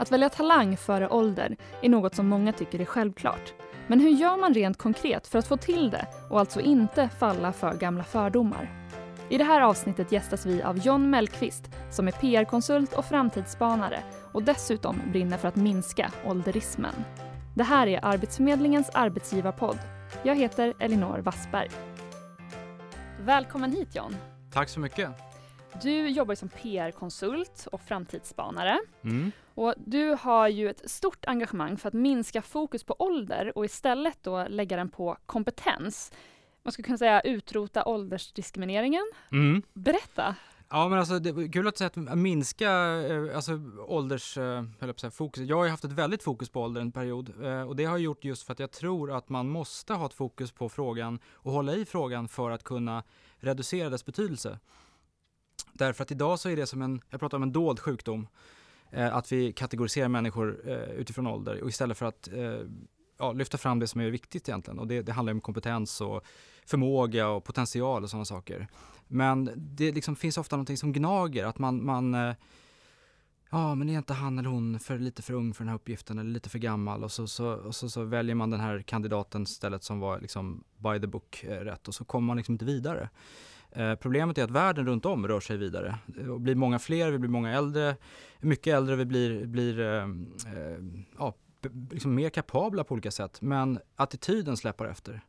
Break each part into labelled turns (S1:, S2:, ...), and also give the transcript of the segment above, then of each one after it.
S1: Att välja talang före ålder är något som många tycker är självklart. Men hur gör man rent konkret för att få till det och alltså inte falla för gamla fördomar? I det här avsnittet gästas vi av John Mellqvist som är PR-konsult och framtidsspanare och dessutom brinner för att minska ålderismen. Det här är Arbetsförmedlingens arbetsgivarpodd. Jag heter Elinor Wassberg. Välkommen hit John.
S2: Tack så mycket.
S1: Du jobbar som PR-konsult och framtidsspanare.
S2: Mm.
S1: Och du har ju ett stort engagemang för att minska fokus på ålder och istället då lägga den på kompetens. Man skulle kunna säga utrota åldersdiskrimineringen.
S2: Mm.
S1: Berätta!
S2: Ja men alltså det är kul att säga att minska eh, alltså, ålders, eh, höll jag fokus. Jag har ju haft ett väldigt fokus på ålder en period eh, och det har jag gjort just för att jag tror att man måste ha ett fokus på frågan och hålla i frågan för att kunna reducera dess betydelse. Därför att idag så är det som en, jag pratar om en dold sjukdom, eh, att vi kategoriserar människor eh, utifrån ålder och istället för att eh, ja, lyfta fram det som är viktigt egentligen. Och det, det handlar om kompetens och förmåga och potential och sådana saker. Men det liksom finns ofta någonting som gnager, att man, man eh, ja men är inte han eller hon för lite för ung för den här uppgiften eller lite för gammal och så, så, och så, så väljer man den här kandidaten istället som var liksom by the book eh, rätt och så kommer man liksom inte vidare. Eh, problemet är att världen runt om rör sig vidare. Det blir många fler, vi blir många äldre, mycket äldre, vi blir, blir eh, eh, ja, liksom mer kapabla på olika sätt. Men attityden släpar efter.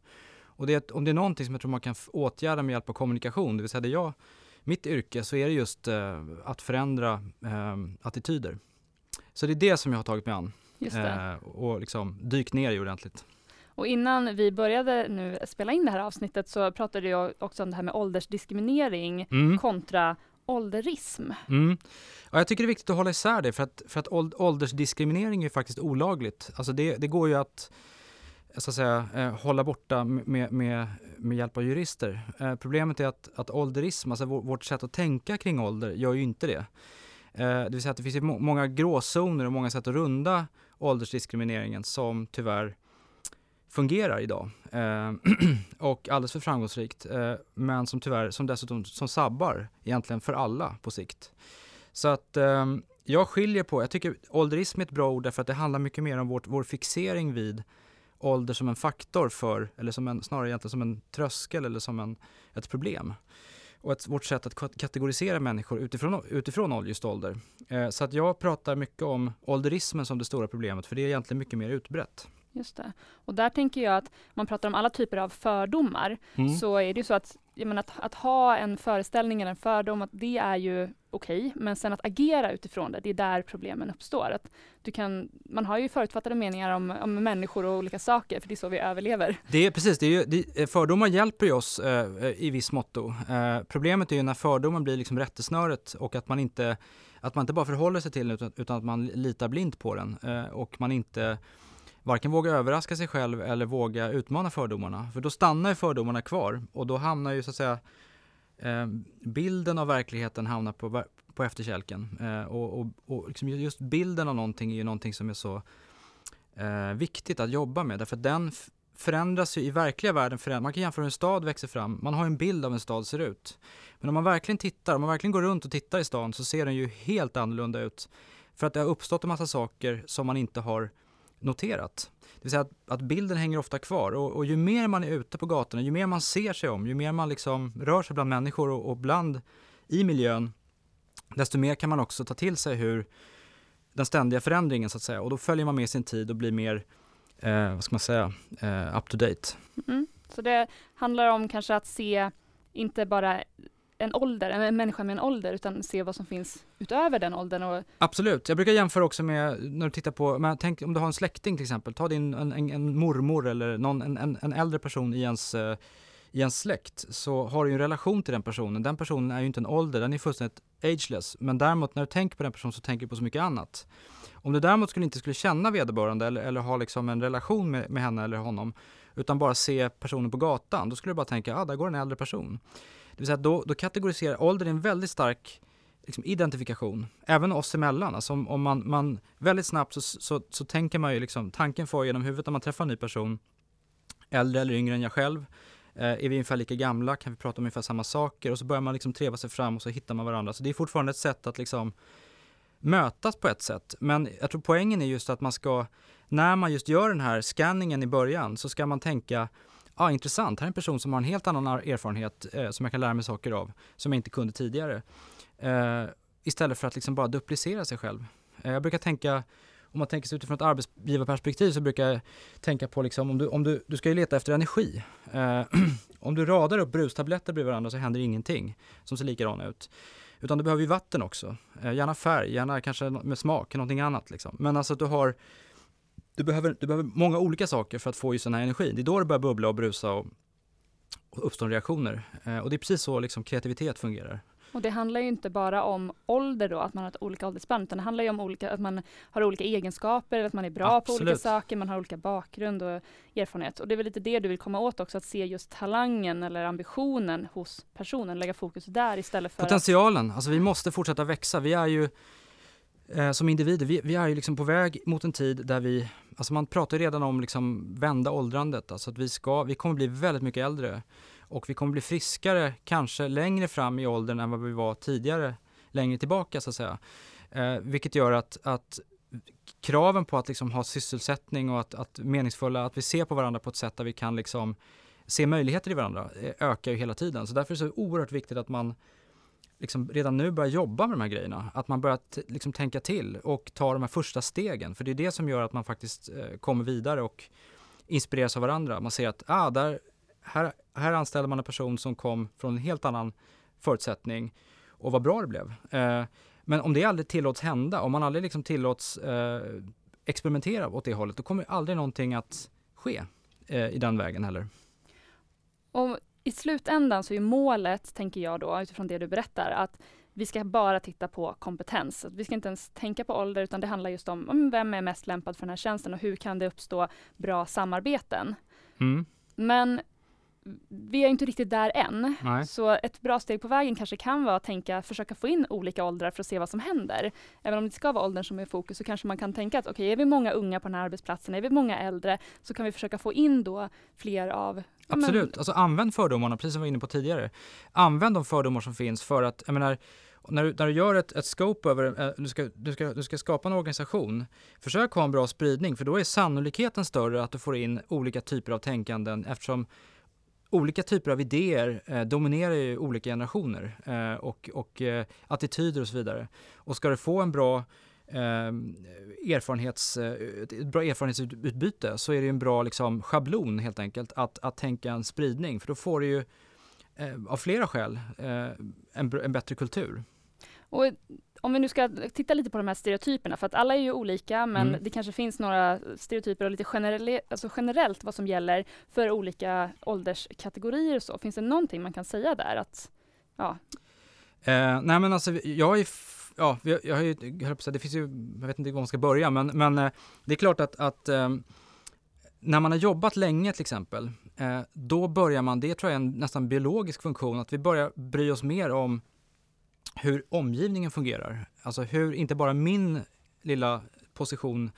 S2: Och det, om det är någonting som jag tror man kan åtgärda med hjälp av kommunikation, det vill säga det jag, mitt yrke, så är det just eh, att förändra eh, attityder. Så det är det som jag har tagit mig an.
S1: Eh,
S2: och liksom dykt ner i ordentligt.
S1: Och innan vi började nu spela in det här avsnittet så pratade jag också om det här med åldersdiskriminering mm. kontra ålderism.
S2: Mm. Ja, jag tycker det är viktigt att hålla isär det för att, för att åldersdiskriminering är faktiskt olagligt. Alltså det, det går ju att så att säga, eh, hålla borta med, med, med hjälp av jurister. Eh, problemet är att, att ålderism, alltså vårt sätt att tänka kring ålder, gör ju inte det. Eh, det vill säga att det finns många gråzoner och många sätt att runda åldersdiskrimineringen som tyvärr fungerar idag. Eh, och alldeles för framgångsrikt. Eh, men som tyvärr, som dessutom som sabbar egentligen för alla på sikt. Så att eh, jag skiljer på, jag tycker ålderism är ett bra ord därför att det handlar mycket mer om vårt, vår fixering vid ålder som en faktor för, eller som en, snarare egentligen som en tröskel eller som en, ett problem. Och ett, vårt sätt att kategorisera människor utifrån, utifrån just ålder. Eh, så att jag pratar mycket om ålderismen som det stora problemet, för det är egentligen mycket mer utbrett.
S1: Just det. Och där tänker jag att man pratar om alla typer av fördomar, mm. så är det ju så att, menar, att, att ha en föreställning eller en fördom, att det är ju okej, okay, men sen att agera utifrån det, det är där problemen uppstår. Att du kan, man har ju förutfattade meningar om, om människor och olika saker, för det är så vi överlever.
S2: Det är precis, det är ju, det, fördomar hjälper ju oss eh, i viss måtto. Eh, problemet är ju när fördomen blir liksom rättesnöret och att man inte, att man inte bara förhåller sig till den utan, utan att man litar blint på den eh, och man inte varken våga överraska sig själv eller våga utmana fördomarna. För då stannar ju fördomarna kvar och då hamnar ju så att säga eh, bilden av verkligheten hamnar på, på efterkälken. Eh, och och, och liksom just bilden av någonting är ju någonting som är så eh, viktigt att jobba med därför att den förändras ju i verkliga världen. Man kan jämföra hur en stad växer fram. Man har en bild av hur en stad ser ut. Men om man verkligen tittar, om man verkligen går runt och tittar i stan så ser den ju helt annorlunda ut. För att det har uppstått en massa saker som man inte har noterat. Det vill säga att, att bilden hänger ofta kvar och, och, ju mer man är ute på gatorna, ju mer man ser sig om, ju mer man liksom rör sig bland människor och, och bland i miljön, desto mer kan man också ta till sig hur den ständiga förändringen så att säga och då följer man med sin tid och blir mer, eh, vad ska man säga, eh, up to date.
S1: Mm. Så det handlar om kanske att se inte bara en ålder, en människa med en ålder, utan se vad som finns utöver den åldern. Och...
S2: Absolut, jag brukar jämföra också med, när du tittar på, men tänk om du har en släkting till exempel, ta din en, en, en mormor eller någon, en, en, en, äldre person i ens, eh, i ens släkt, så har du en relation till den personen. Den personen är ju inte en ålder, den är fullständigt ageless, men däremot när du tänker på den personen så tänker du på så mycket annat. Om du däremot skulle inte skulle känna vederbörande eller, eller ha liksom en relation med, med henne eller honom, utan bara se personen på gatan, då skulle du bara tänka, ah, där går en äldre person. Det vill säga då, då kategoriserar ålder en väldigt stark liksom, identifikation, även oss emellan. Alltså om, om man, man väldigt snabbt så, så, så, tänker man ju liksom, tanken får genom huvudet när man träffar en ny person, äldre eller yngre än jag själv, eh, är vi ungefär lika gamla, kan vi prata om ungefär samma saker och så börjar man liksom treva sig fram och så hittar man varandra. Så det är fortfarande ett sätt att liksom mötas på ett sätt. Men jag tror poängen är just att man ska, när man just gör den här scanningen i början, så ska man tänka, ah, intressant, här är en person som har en helt annan erfarenhet eh, som jag kan lära mig saker av, som jag inte kunde tidigare. Eh, istället för att liksom bara duplicera sig själv. Eh, jag brukar tänka, om man tänker sig utifrån ett arbetsgivarperspektiv så brukar jag tänka på liksom, om du, om du, du ska ju leta efter energi. Eh, om du radar upp brustabletter bredvid varandra så händer ingenting som ser likadana ut. Utan du behöver ju vatten också. Eh, gärna färg, gärna kanske med smak, någonting annat liksom. Men alltså att du har du behöver, du behöver många olika saker för att få just den här energin. Det är då det börjar bubbla och brusa och, och uppstår reaktioner. Eh, och det är precis så liksom kreativitet fungerar.
S1: Och det handlar ju inte bara om ålder då, att man har ett olika åldersspann, utan det handlar ju om olika, att man har olika egenskaper, att man är bra Absolut. på olika saker, man har olika bakgrund och erfarenhet. Och det är väl lite det du vill komma åt också, att se just talangen eller ambitionen hos personen, lägga fokus där istället för
S2: Potentialen, att... alltså vi måste fortsätta växa. Vi är ju eh, som individer, vi, vi, är ju liksom på väg mot en tid där vi, alltså man pratar redan om liksom vända åldrandet, alltså att vi ska, vi kommer bli väldigt mycket äldre och vi kommer bli friskare kanske längre fram i åldern än vad vi var tidigare, längre tillbaka så att säga. Eh, vilket gör att, att kraven på att liksom ha sysselsättning och att, att meningsfulla, att vi ser på varandra på ett sätt där vi kan liksom se möjligheter i varandra eh, ökar ju hela tiden. Så därför är det så oerhört viktigt att man liksom redan nu börjar jobba med de här grejerna. Att man börjar liksom tänka till och ta de här första stegen. För det är det som gör att man faktiskt eh, kommer vidare och inspireras av varandra. Man ser att ah, där, här, här anställde man en person som kom från en helt annan förutsättning och vad bra det blev. Eh, men om det aldrig tillåts hända, om man aldrig liksom tillåts eh, experimentera åt det hållet, då kommer aldrig någonting att ske eh, i den vägen heller.
S1: Om i slutändan så är målet, tänker jag då, utifrån det du berättar, att vi ska bara titta på kompetens. Vi ska inte ens tänka på ålder, utan det handlar just om vem är mest lämpad för den här tjänsten och hur kan det uppstå bra samarbeten. Mm. Men vi är inte riktigt där än. Nej. Så ett bra steg på vägen kanske kan vara att tänka, försöka få in olika åldrar för att se vad som händer. Även om det ska vara åldern som är i fokus så kanske man kan tänka att okej, okay, är vi många unga på den här arbetsplatsen, är vi många äldre, så kan vi försöka få in då fler av
S2: Absolut, men... alltså använd fördomarna, precis som vi var inne på tidigare. Använd de fördomar som finns för att, jag menar, när du, när du gör ett, ett scope över, äh, du, ska, du, ska, du ska skapa en organisation, försök ha en bra spridning för då är sannolikheten större att du får in olika typer av tänkanden eftersom olika typer av idéer eh, dominerar ju olika generationer eh, och, och eh, attityder och så vidare. Och ska du få en bra eh, erfarenhets, eh, ett bra erfarenhetsutbyte så är det en bra liksom, schablon helt enkelt att, att tänka en spridning för då får du ju eh, av flera skäl eh, en, en bättre kultur.
S1: Och om vi nu ska titta lite på de här stereotyperna, för att alla är ju olika, men mm. det kanske finns några stereotyper och lite generell, alltså generellt vad som gäller för olika ålderskategorier och så. Finns det någonting man kan säga där? Att, ja.
S2: Eh, nej men alltså, jag är ja, jag har ju, jag det finns ju, jag vet inte var man ska börja, men, men eh, det är klart att, att eh, när man har jobbat länge till exempel, eh, då börjar man, det tror jag är en nästan biologisk funktion, att vi börjar bry oss mer om hur omgivningen fungerar. Alltså hur, inte bara min lilla position,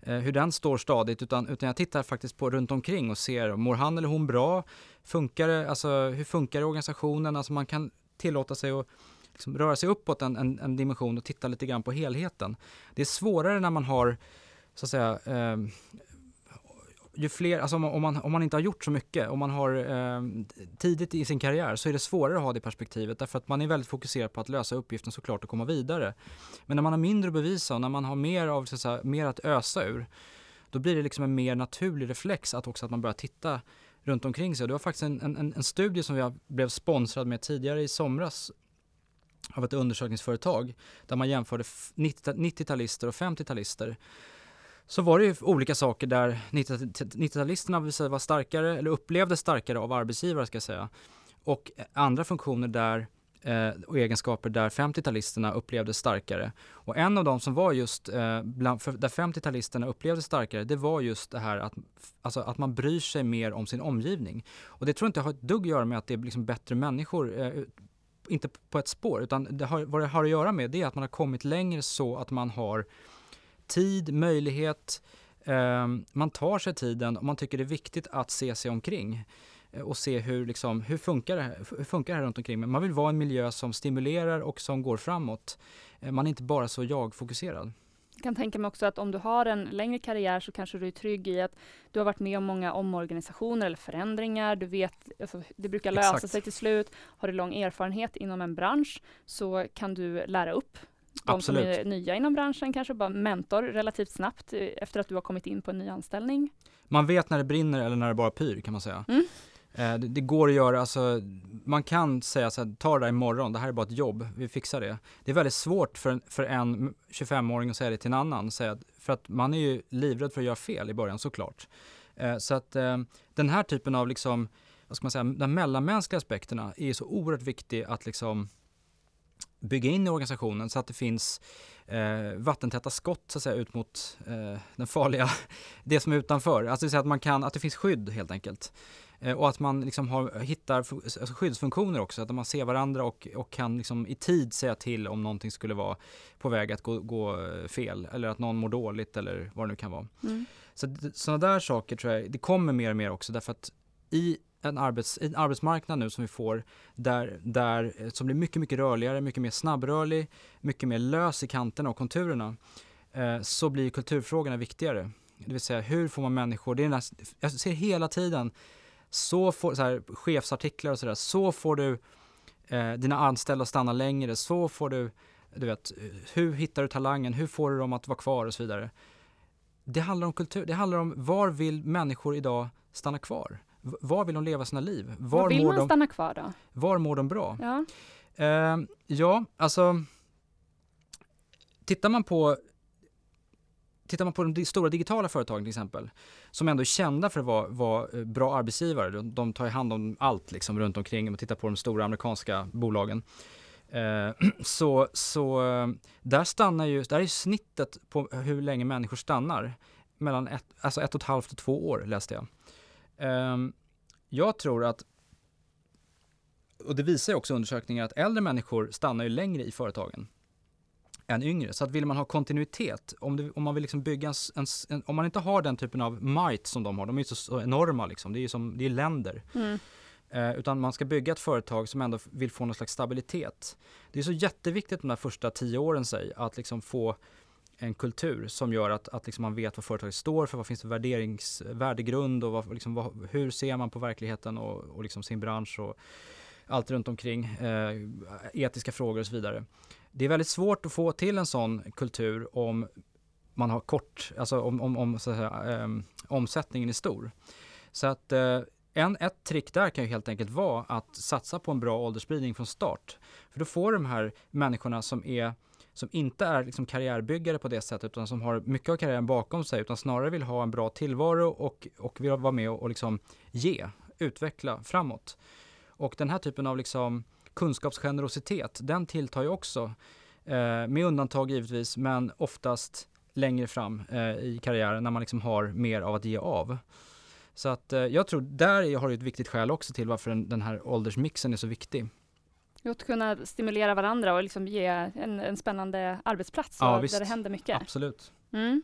S2: eh, hur den står stadigt, utan, utan jag tittar faktiskt på runt omkring och ser, mår han eller hon bra? Funkar det, alltså hur funkar organisationen? Alltså man kan tillåta sig att liksom röra sig uppåt en, en, en, dimension och titta lite grann på helheten. Det är svårare när man har, så att säga, eh, ju fler, alltså om, man, om man inte har gjort så mycket, om man har eh, tidigt i sin karriär så är det svårare att ha det perspektivet därför att man är väldigt fokuserad på att lösa uppgiften såklart och komma vidare. Men när man har mindre att bevisa och när man har mer, av, så att, säga, mer att ösa ur, då blir det liksom en mer naturlig reflex att också att man börjar titta runt omkring sig. Det var faktiskt en, en, en studie som jag blev sponsrad med tidigare i somras av ett undersökningsföretag där man jämförde 90-talister och 50-talister så var det ju olika saker där 90-talisterna var starkare, eller upplevdes starkare av arbetsgivare ska jag säga. Och andra funktioner där eh, och egenskaper där 50-talisterna upplevdes starkare. Och en av dem som var just, eh, bland, för, där 50-talisterna upplevdes starkare, det var just det här att, alltså, att man bryr sig mer om sin omgivning. Och det tror jag inte har ett dugg att göra med att det är liksom bättre människor, eh, inte på ett spår, utan det har, vad det har att göra med det är att man har kommit längre så att man har tid, möjlighet, eh, man tar sig tiden och man tycker det är viktigt att se sig omkring. eh, och se hur, liksom, hur, funkar det här, hur funkar det här runt omkring mig. Man vill vara en miljö som stimulerar och som går framåt. Eh, man är inte bara så jag-fokuserad.
S1: Jag kan tänka mig också att om du har en längre karriär så kanske du är trygg i att du har varit med om många omorganisationer eller förändringar. Du vet, alltså, det brukar lösa Exakt. sig till slut. Har du lång erfarenhet inom en bransch så kan du lära upp de Absolut. som är nya inom branschen kanske, bara mentor relativt snabbt eh, efter att du har kommit in på en ny anställning.
S2: Man vet när det brinner eller när det bara pyr kan man säga. Mm. Eh, det, det, går att göra, alltså, man kan säga så här, ta det där imorgon, det här är bara ett jobb, vi fixar det. Det är väldigt svårt för, för en 25-åring att säga det till en annan, säga, för att man är ju livrädd för att göra fel i början såklart. Eh, så att eh, den här typen av, liksom, vad ska man säga, de mellanmänskliga aspekterna är så oerhört viktig att liksom bygga in i organisationen så att det finns eh, vattentäta skott så att säga ut mot eh, den farliga, det som är utanför. Alltså det att man kan, att det finns skydd helt enkelt. Eh, och att man liksom har, hittar alltså skyddsfunktioner också, att man ser varandra och, och kan liksom i tid säga till om någonting skulle vara på väg att gå, gå eh, fel eller att någon mår dåligt eller vad det nu kan vara. Mm. Så sådana där saker tror jag, det kommer mer och mer också därför att i en, arbets, en arbetsmarknad nu som vi får där, där, eh, som blir mycket, mycket rörligare, mycket mer snabbrörlig, mycket mer lös i kanterna och konturerna, eh, så blir kulturfrågorna viktigare. Det vill säga hur får man människor, det är här, jag ser hela tiden så får, så här, chefsartiklar och sådär, så får du eh, dina anställda att stanna längre, så får du, du vet, hur hittar du talangen, hur får du dem att vara kvar och så vidare. Det handlar om kultur, det handlar om var vill människor idag stanna kvar? Var vill de leva sina liv?
S1: Var, var vill man de, stanna kvar då?
S2: Var mår de bra? Ja, eh, ja alltså tittar man på Tittar man på de stora digitala företagen till exempel, som ändå är kända för att vara, vara eh, bra arbetsgivare, de, de tar hand om allt liksom runt omkring, om man tittar på de stora amerikanska bolagen, eh, så, så där stannar ju, där är snittet på hur länge människor stannar, mellan ett, alltså ett och ett halvt och två år läste jag. Eh, jag tror att och det visar ju också undersökningar att äldre människor stannar ju längre i företagen än yngre. Så att vill man ha kontinuitet, om, det, om man vill liksom bygga en, en, en, om man inte har den typen av might som de har, de är ju så, så enorma liksom, det är ju som, det är länder. Mm. Eh, utan man ska bygga ett företag som ändå vill få någon slags stabilitet. Det är så jätteviktigt de där första tio åren sig, att liksom få en kultur som gör att, att liksom man vet vad företaget står för, vad finns det för värderings, värdegrund och vad, liksom, vad, hur ser man på verkligheten och, och liksom sin bransch och allt runt omkring, eh, etiska frågor och så vidare. Det är väldigt svårt att få till en sån kultur om man har kort, alltså om, om, om så att säga, eh, omsättningen är stor. Så att eh, en, ett trick där kan ju helt enkelt vara att satsa på en bra åldersspridning från start. För då får de här människorna som är som inte är liksom karriärbyggare på det sättet utan som har mycket av karriären bakom sig utan snarare vill ha en bra tillvaro och, och vill vara med och, och liksom ge, utveckla framåt. Och den här typen av liksom kunskapsgenerositet, den tilltar ju också, eh, med undantag givetvis, men oftast längre fram eh, i karriären när man liksom har mer av att ge av. Så att eh, jag tror där har du ett viktigt skäl också till varför den, den här åldersmixen är så viktig.
S1: Att kunna stimulera varandra och liksom ge en, en spännande arbetsplats ja, där det händer mycket.
S2: Absolut.
S1: Mm.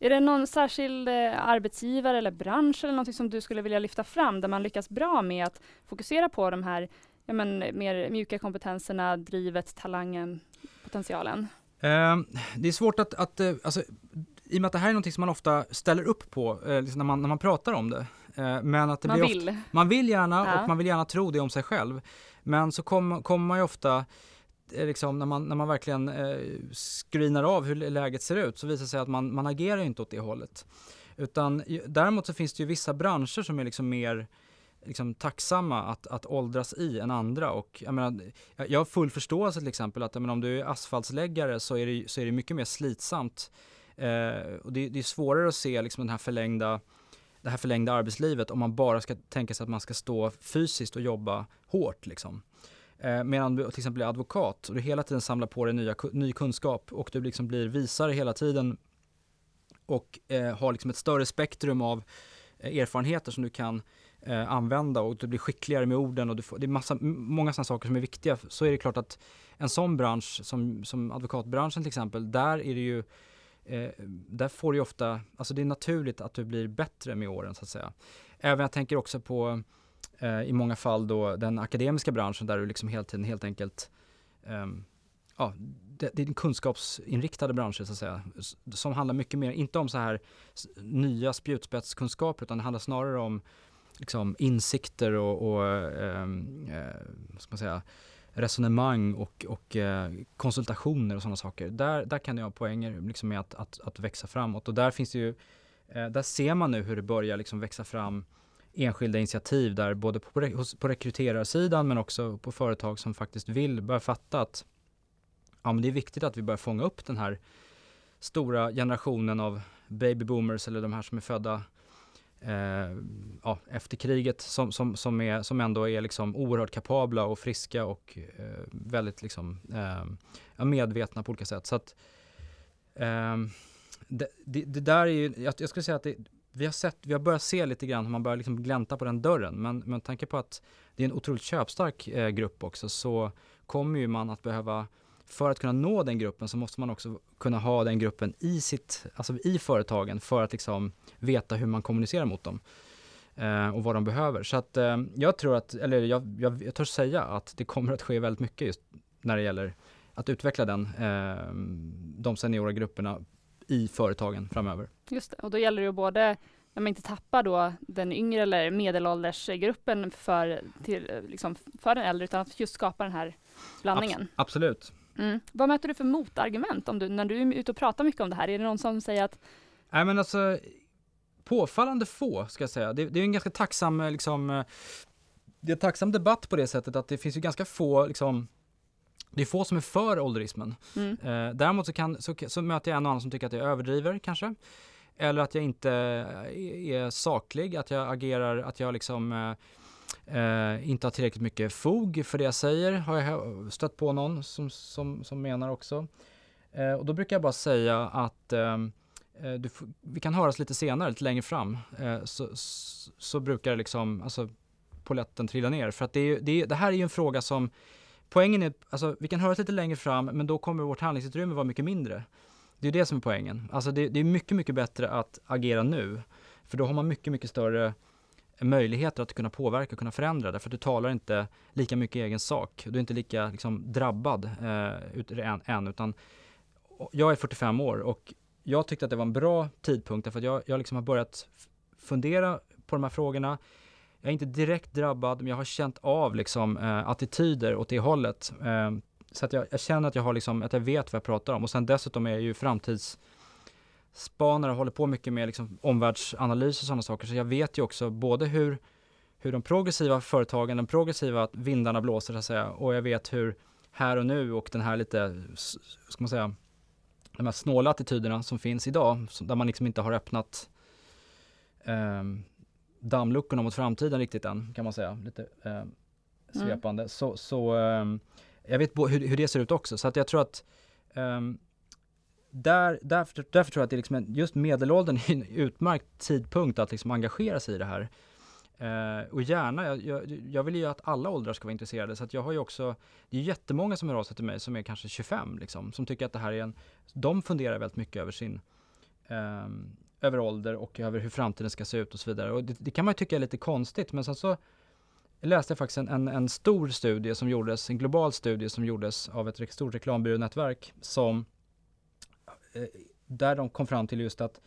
S1: Är det någon särskild eh, arbetsgivare eller bransch eller något som du skulle vilja lyfta fram där man lyckas bra med att fokusera på de här ja, men, mer mjuka kompetenserna, drivet, talangen, potentialen?
S2: Eh, det är svårt att, att eh, alltså, i och med att det här är något som man ofta ställer upp på eh, liksom när, man, när man pratar om det. Eh, men att det
S1: man
S2: blir
S1: vill.
S2: Ofta, man vill gärna ja. och man vill gärna tro det om sig själv. Men så kommer kom man ju ofta eh, Liksom, när, man, när man verkligen eh, screenar av hur läget ser ut så visar det sig att man, man agerar inte åt det hållet. Utan däremot så finns det ju vissa branscher som är liksom mer liksom, tacksamma att, att åldras i än andra. Och, jag, menar, jag har full förståelse till exempel att menar, om du är asfaltsläggare så är det, så är det mycket mer slitsamt. Eh, och det, det, är svårare att se liksom, den här förlängda det här förlängda arbetslivet om man bara ska tänka sig att man ska stå fysiskt och jobba hårt. Liksom. Eh, medan du till exempel är advokat och du hela tiden samlar på dig nya, ny kunskap och du liksom blir visare hela tiden och eh, har liksom ett större spektrum av eh, erfarenheter som du kan eh, använda och du blir skickligare med orden och du får, det är massa, många sådana saker som är viktiga. Så är det klart att en sån bransch som, som advokatbranschen till exempel, där är det ju eh, där får du ofta, alltså det är naturligt att du blir bättre med åren så att säga. Även jag tänker också på eh, i många fall då den akademiska branschen där du liksom hela tiden helt enkelt eh, ja, det, det är kunskapsinriktade branscher så att säga, som handlar mycket mer, inte om så här nya spjutspetskunskaper, utan det handlar snarare om liksom, insikter och, och ehm, eh, eh, ska man säga, resonemang och, och eh, konsultationer och sådana saker. Där, där kan jag ha poänger liksom, med att, att, att växa framåt och där finns det ju, eh, där ser man nu hur det börjar liksom växa fram enskilda initiativ där både på, på rekryterarsidan men också på företag som faktiskt vill börja fatta att ja, men det är viktigt att vi börjar fånga upp den här stora generationen av baby boomers eller de här som är födda eh, ja, efter kriget som, som, som, är, som ändå är liksom oerhört kapabla och friska och eh, väldigt liksom, eh, medvetna på olika sätt. Så att, ehm, det, det, det, där är ju, jag, jag skulle säga att det, vi har, sett, vi har börjat se lite grann hur man börjar liksom glänta på den dörren. Men med tanke på att det är en otroligt köpstark eh, grupp också så kommer ju man att behöva för att kunna nå den gruppen så måste man också kunna ha den gruppen i, sitt, alltså i företagen för att liksom veta hur man kommunicerar mot dem eh, och vad de behöver. Så att eh, jag tror att, eller jag, jag, jag törs säga att det kommer att ske väldigt mycket just när det gäller att utveckla den, eh, de seniora grupperna i företagen framöver.
S1: Just det, och då gäller det både när man inte tappar då den yngre eller medelåldersgruppen för, till, liksom för den äldre, utan att just skapa den här blandningen. Abs
S2: absolut.
S1: Mm. Vad möter du för motargument om du, när du är ute och pratar mycket om det här? Är det någon som säger att
S2: Nej men alltså påfallande få ska jag säga. Det, det är en ganska tacksam eh, liksom eh, det är en tacksam debatt på det sättet att det finns ju ganska få liksom det är få som är för ålderismen. Mm. Eh, däremot så, kan, så, så, möter jag en och annan som tycker att jag överdriver kanske. Eller att jag inte eh, är saklig, att jag agerar, att jag liksom eh, eh, inte har tillräckligt mycket fog för det jag säger, har jag stött på någon som, som, som menar också. Eh, och då brukar jag bara säga att ehm, eh, du, vi kan höras lite senare, lite längre fram, eh, så, så, så, brukar liksom, alltså poletten trilla ner. För att det, är, det, det här är ju en fråga som, poängen är, alltså vi kan höras lite längre fram, men då kommer vårt handlingsutrymme vara mycket mindre. Det är det som är poängen. Alltså det, det är mycket, mycket bättre att agera nu. För då har man mycket, mycket större möjligheter att kunna påverka och kunna förändra därför att du talar inte lika mycket i egen sak. Du är inte lika liksom, drabbad eh, än, än, utan jag är 45 år och jag tyckte att det var en bra tidpunkt därför att jag, jag liksom har börjat fundera på de här frågorna. Jag är inte direkt drabbad, men jag har känt av liksom, eh, attityder åt det hållet. Eh, så att jag, jag, känner att jag, har liksom, att jag vet vad jag pratar om och sen dessutom är jag ju framtids spanare och håller på mycket med liksom omvärldsanalys och sådana saker. Så jag vet ju också både hur, hur de progressiva företagen, de progressiva vindarna blåser så att säga. Och jag vet hur här och nu och den här lite, ska man säga, de här snåla attityderna som finns idag, där man liksom inte har öppnat eh, dammluckorna mot framtiden riktigt än, kan man säga. Lite eh, svepande. Mm. Så, så eh, jag vet hur, hur, det ser ut också. Så att jag tror att um, där, därför, därför tror jag att det liksom en, just medelåldern är en utmärkt tidpunkt att liksom engagera sig i det här. Eh, och gärna, jag, jag, jag, vill ju att alla åldrar ska vara intresserade så att jag har ju också, det är jättemånga som hör av sig till mig som är kanske 25 liksom, som tycker att det här är en, de funderar väldigt mycket över sin, eh, över ålder och över hur framtiden ska se ut och så vidare. Och det, det kan man ju tycka är lite konstigt men sen så läste jag faktiskt en, en, en, stor studie som gjordes, en global studie som gjordes av ett stort reklambyrånätverk som där de kom fram till just att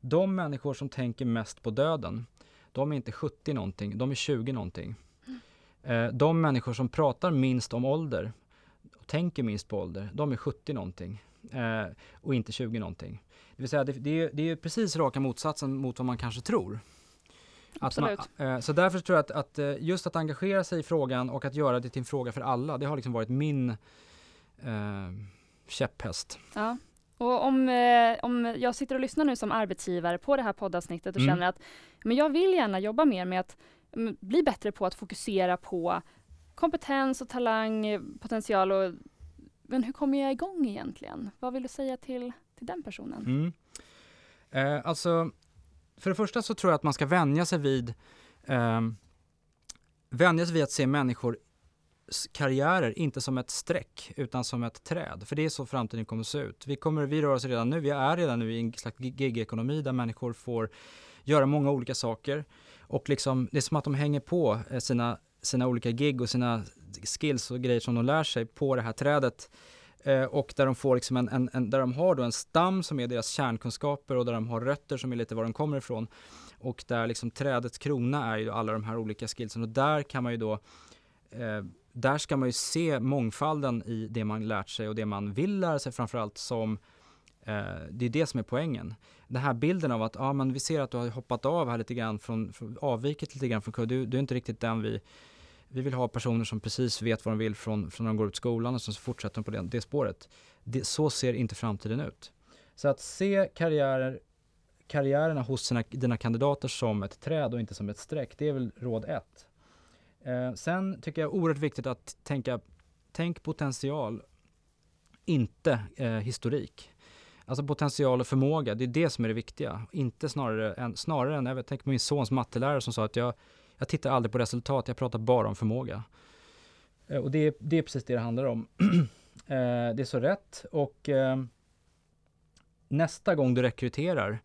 S2: de människor som tänker mest på döden, de är inte 70 någonting, de är 20 någonting. Mm. De människor som pratar minst om ålder och tänker minst på ålder, de är 70 någonting eh, och inte 20 någonting. Det vill säga, det, det, är, det är precis raka motsatsen mot vad man kanske tror. Man, så därför tror jag att, att, just att engagera sig i frågan och att göra det till en fråga för alla, det har liksom varit min eh, käpphäst.
S1: Ja. Och om, eh, om jag sitter och lyssnar nu som arbetsgivare på det här poddavsnittet och mm. känner att men jag vill gärna jobba mer med att m, bli bättre på att fokusera på kompetens och talang, potential och men hur kommer jag igång egentligen? Vad vill du säga till, till den personen?
S2: Mm. Eh, alltså, för det första så tror jag att man ska vänja sig vid eh, vänja sig vid att se människor karriärer inte som ett streck utan som ett träd. För det är så framtiden kommer att se ut. Vi, kommer, vi rör oss redan nu, vi är redan nu i en slags gig-ekonomi där människor får göra många olika saker. Och liksom, det är som att de hänger på eh, sina, sina olika gig och sina skills och grejer som de lär sig på det här trädet. Eh, och där de får liksom en, en, en, där de har då en stam som är deras kärnkunskaper och där de har rötter som är lite var de kommer ifrån. Och där liksom trädets krona är ju alla de här olika skillsen och där kan man ju då eh, där ska man ju se mångfalden i det man lärt sig och det man vill lära sig framförallt som eh, det är det som är poängen. Den här bilden av att, ah, men vi ser att du har hoppat av här lite grann från, från avvikit lite grann från kurs, du, du är inte riktigt den vi vi vill ha personer som precis vet vad de vill från, från när de går ut skolan och så fortsätter de på det, det spåret. Det, så ser inte framtiden ut. Så att se karriärer, karriärerna hos sina, dina kandidater som ett träd och inte som ett streck, det är väl råd ett. Eh, sen tycker jag oerhört viktigt att tänka, tänk potential, inte eh, historik. Alltså potential och förmåga, det är det som är det viktiga. Inte snarare än, snarare än jag tänker på min sons mattelärare som sa att jag, jag tittar aldrig på resultat, jag pratar bara om förmåga. Eh, och det är, det är precis det det handlar om. eh, det är så rätt och eh, nästa gång du rekryterar,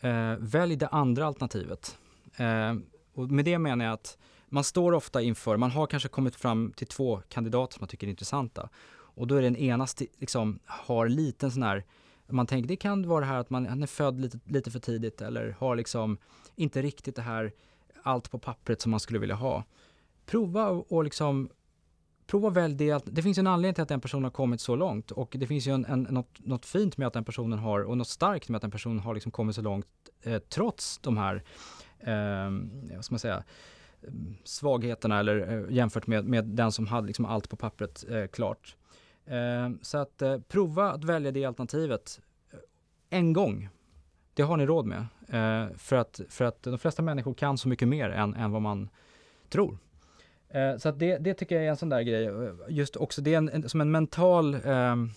S2: eh, välj det andra alternativet. Eh, och med det menar jag att man står ofta inför, man har kanske kommit fram till två kandidater som man tycker är intressanta. Och då är den ena liksom, har liten sån här, man tänker det kan vara det här att man är född lite, lite för tidigt eller har liksom inte riktigt det här allt på pappret som man skulle vilja ha. Prova och liksom prova välj det. Det finns en anledning till att den personen har kommit så långt och det finns ju en, en, något, något fint med att den personen har och något starkt med att den personen har liksom kommit så långt eh, trots de här, eh, vad ska man säga, svagheterna eller eh, jämfört med, med den som hade liksom allt på pappret eh, klart. Eh, så att eh, prova att välja det alternativet eh, en gång. Det har ni råd med. Eh, för, att, för att de flesta människor kan så mycket mer än, än vad man tror. så att det, det tycker jag är en sån där grej. Just också, det är en, en som en mental,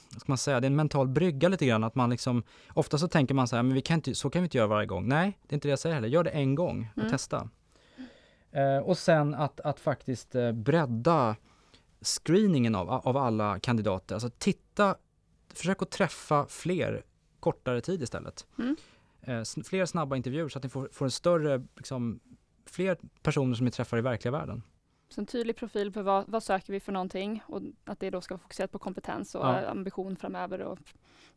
S2: ska man säga, det är en mental brygga lite grann. Att man liksom, ofta så tänker man så här, men vi kan inte, så kan vi inte göra varje gång. Nej, det är inte det jag säger heller. Gör det en gång och mm. testa. Eh, och sen att, att faktiskt eh, bredda screeningen av, av alla kandidater. Alltså titta, försök att träffa fler kortare tid istället. Mm. Eh, fler snabba intervjuer så att ni får, får en större, liksom, fler personer som ni träffar i verkliga världen.
S1: Så en tydlig profil på vad, vad söker vi för någonting och att det då ska fokusera på kompetens och ja. ambition framöver och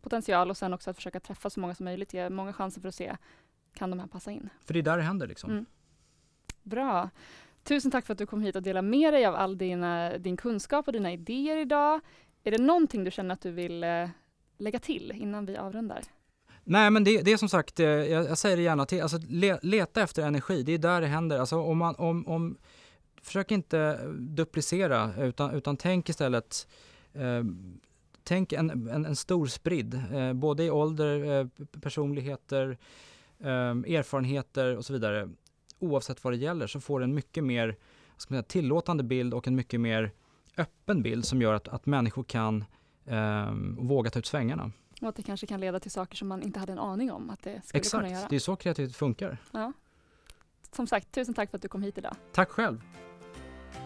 S1: potential och sen också att försöka träffa så många som möjligt, ge många chanser för att se, kan de här passa in?
S2: För det är där det händer liksom. Mm.
S1: Bra. Tusen tack för att du kom hit och delade med dig av all dina, din kunskap och dina idéer idag. Är det någonting du känner att du vill eh, lägga till innan vi avrundar?
S2: Nej men det, det är som sagt, eh, jag, jag, säger det gärna till, alltså le, leta efter energi, det är där det händer. Alltså om man, om, om, försök inte duplicera utan, utan tänk istället eh, Tänk en, en, en stor spridd, eh, både i ålder, eh, personligheter, eh, erfarenheter och så vidare oavsett vad det gäller så får du en mycket mer ska man säga, tillåtande bild och en mycket mer öppen bild som gör att, att människor kan eh, våga ta ut svängarna.
S1: Och att det kanske kan leda till saker som man inte hade en aning om att det skulle
S2: Exakt.
S1: kunna göra.
S2: det är så kreativitet funkar.
S1: Ja. Som sagt, tusen tack för att du kom hit idag.
S2: Tack själv.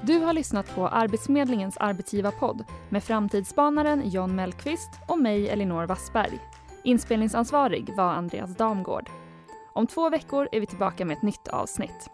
S1: Du har lyssnat på Arbetsförmedlingens arbetsgivarpodd med framtidsspanaren John Mellqvist och mig Elinor Wassberg. Inspelningsansvarig var Andreas Damgård. Om två veckor är vi tillbaka med ett nytt avsnitt.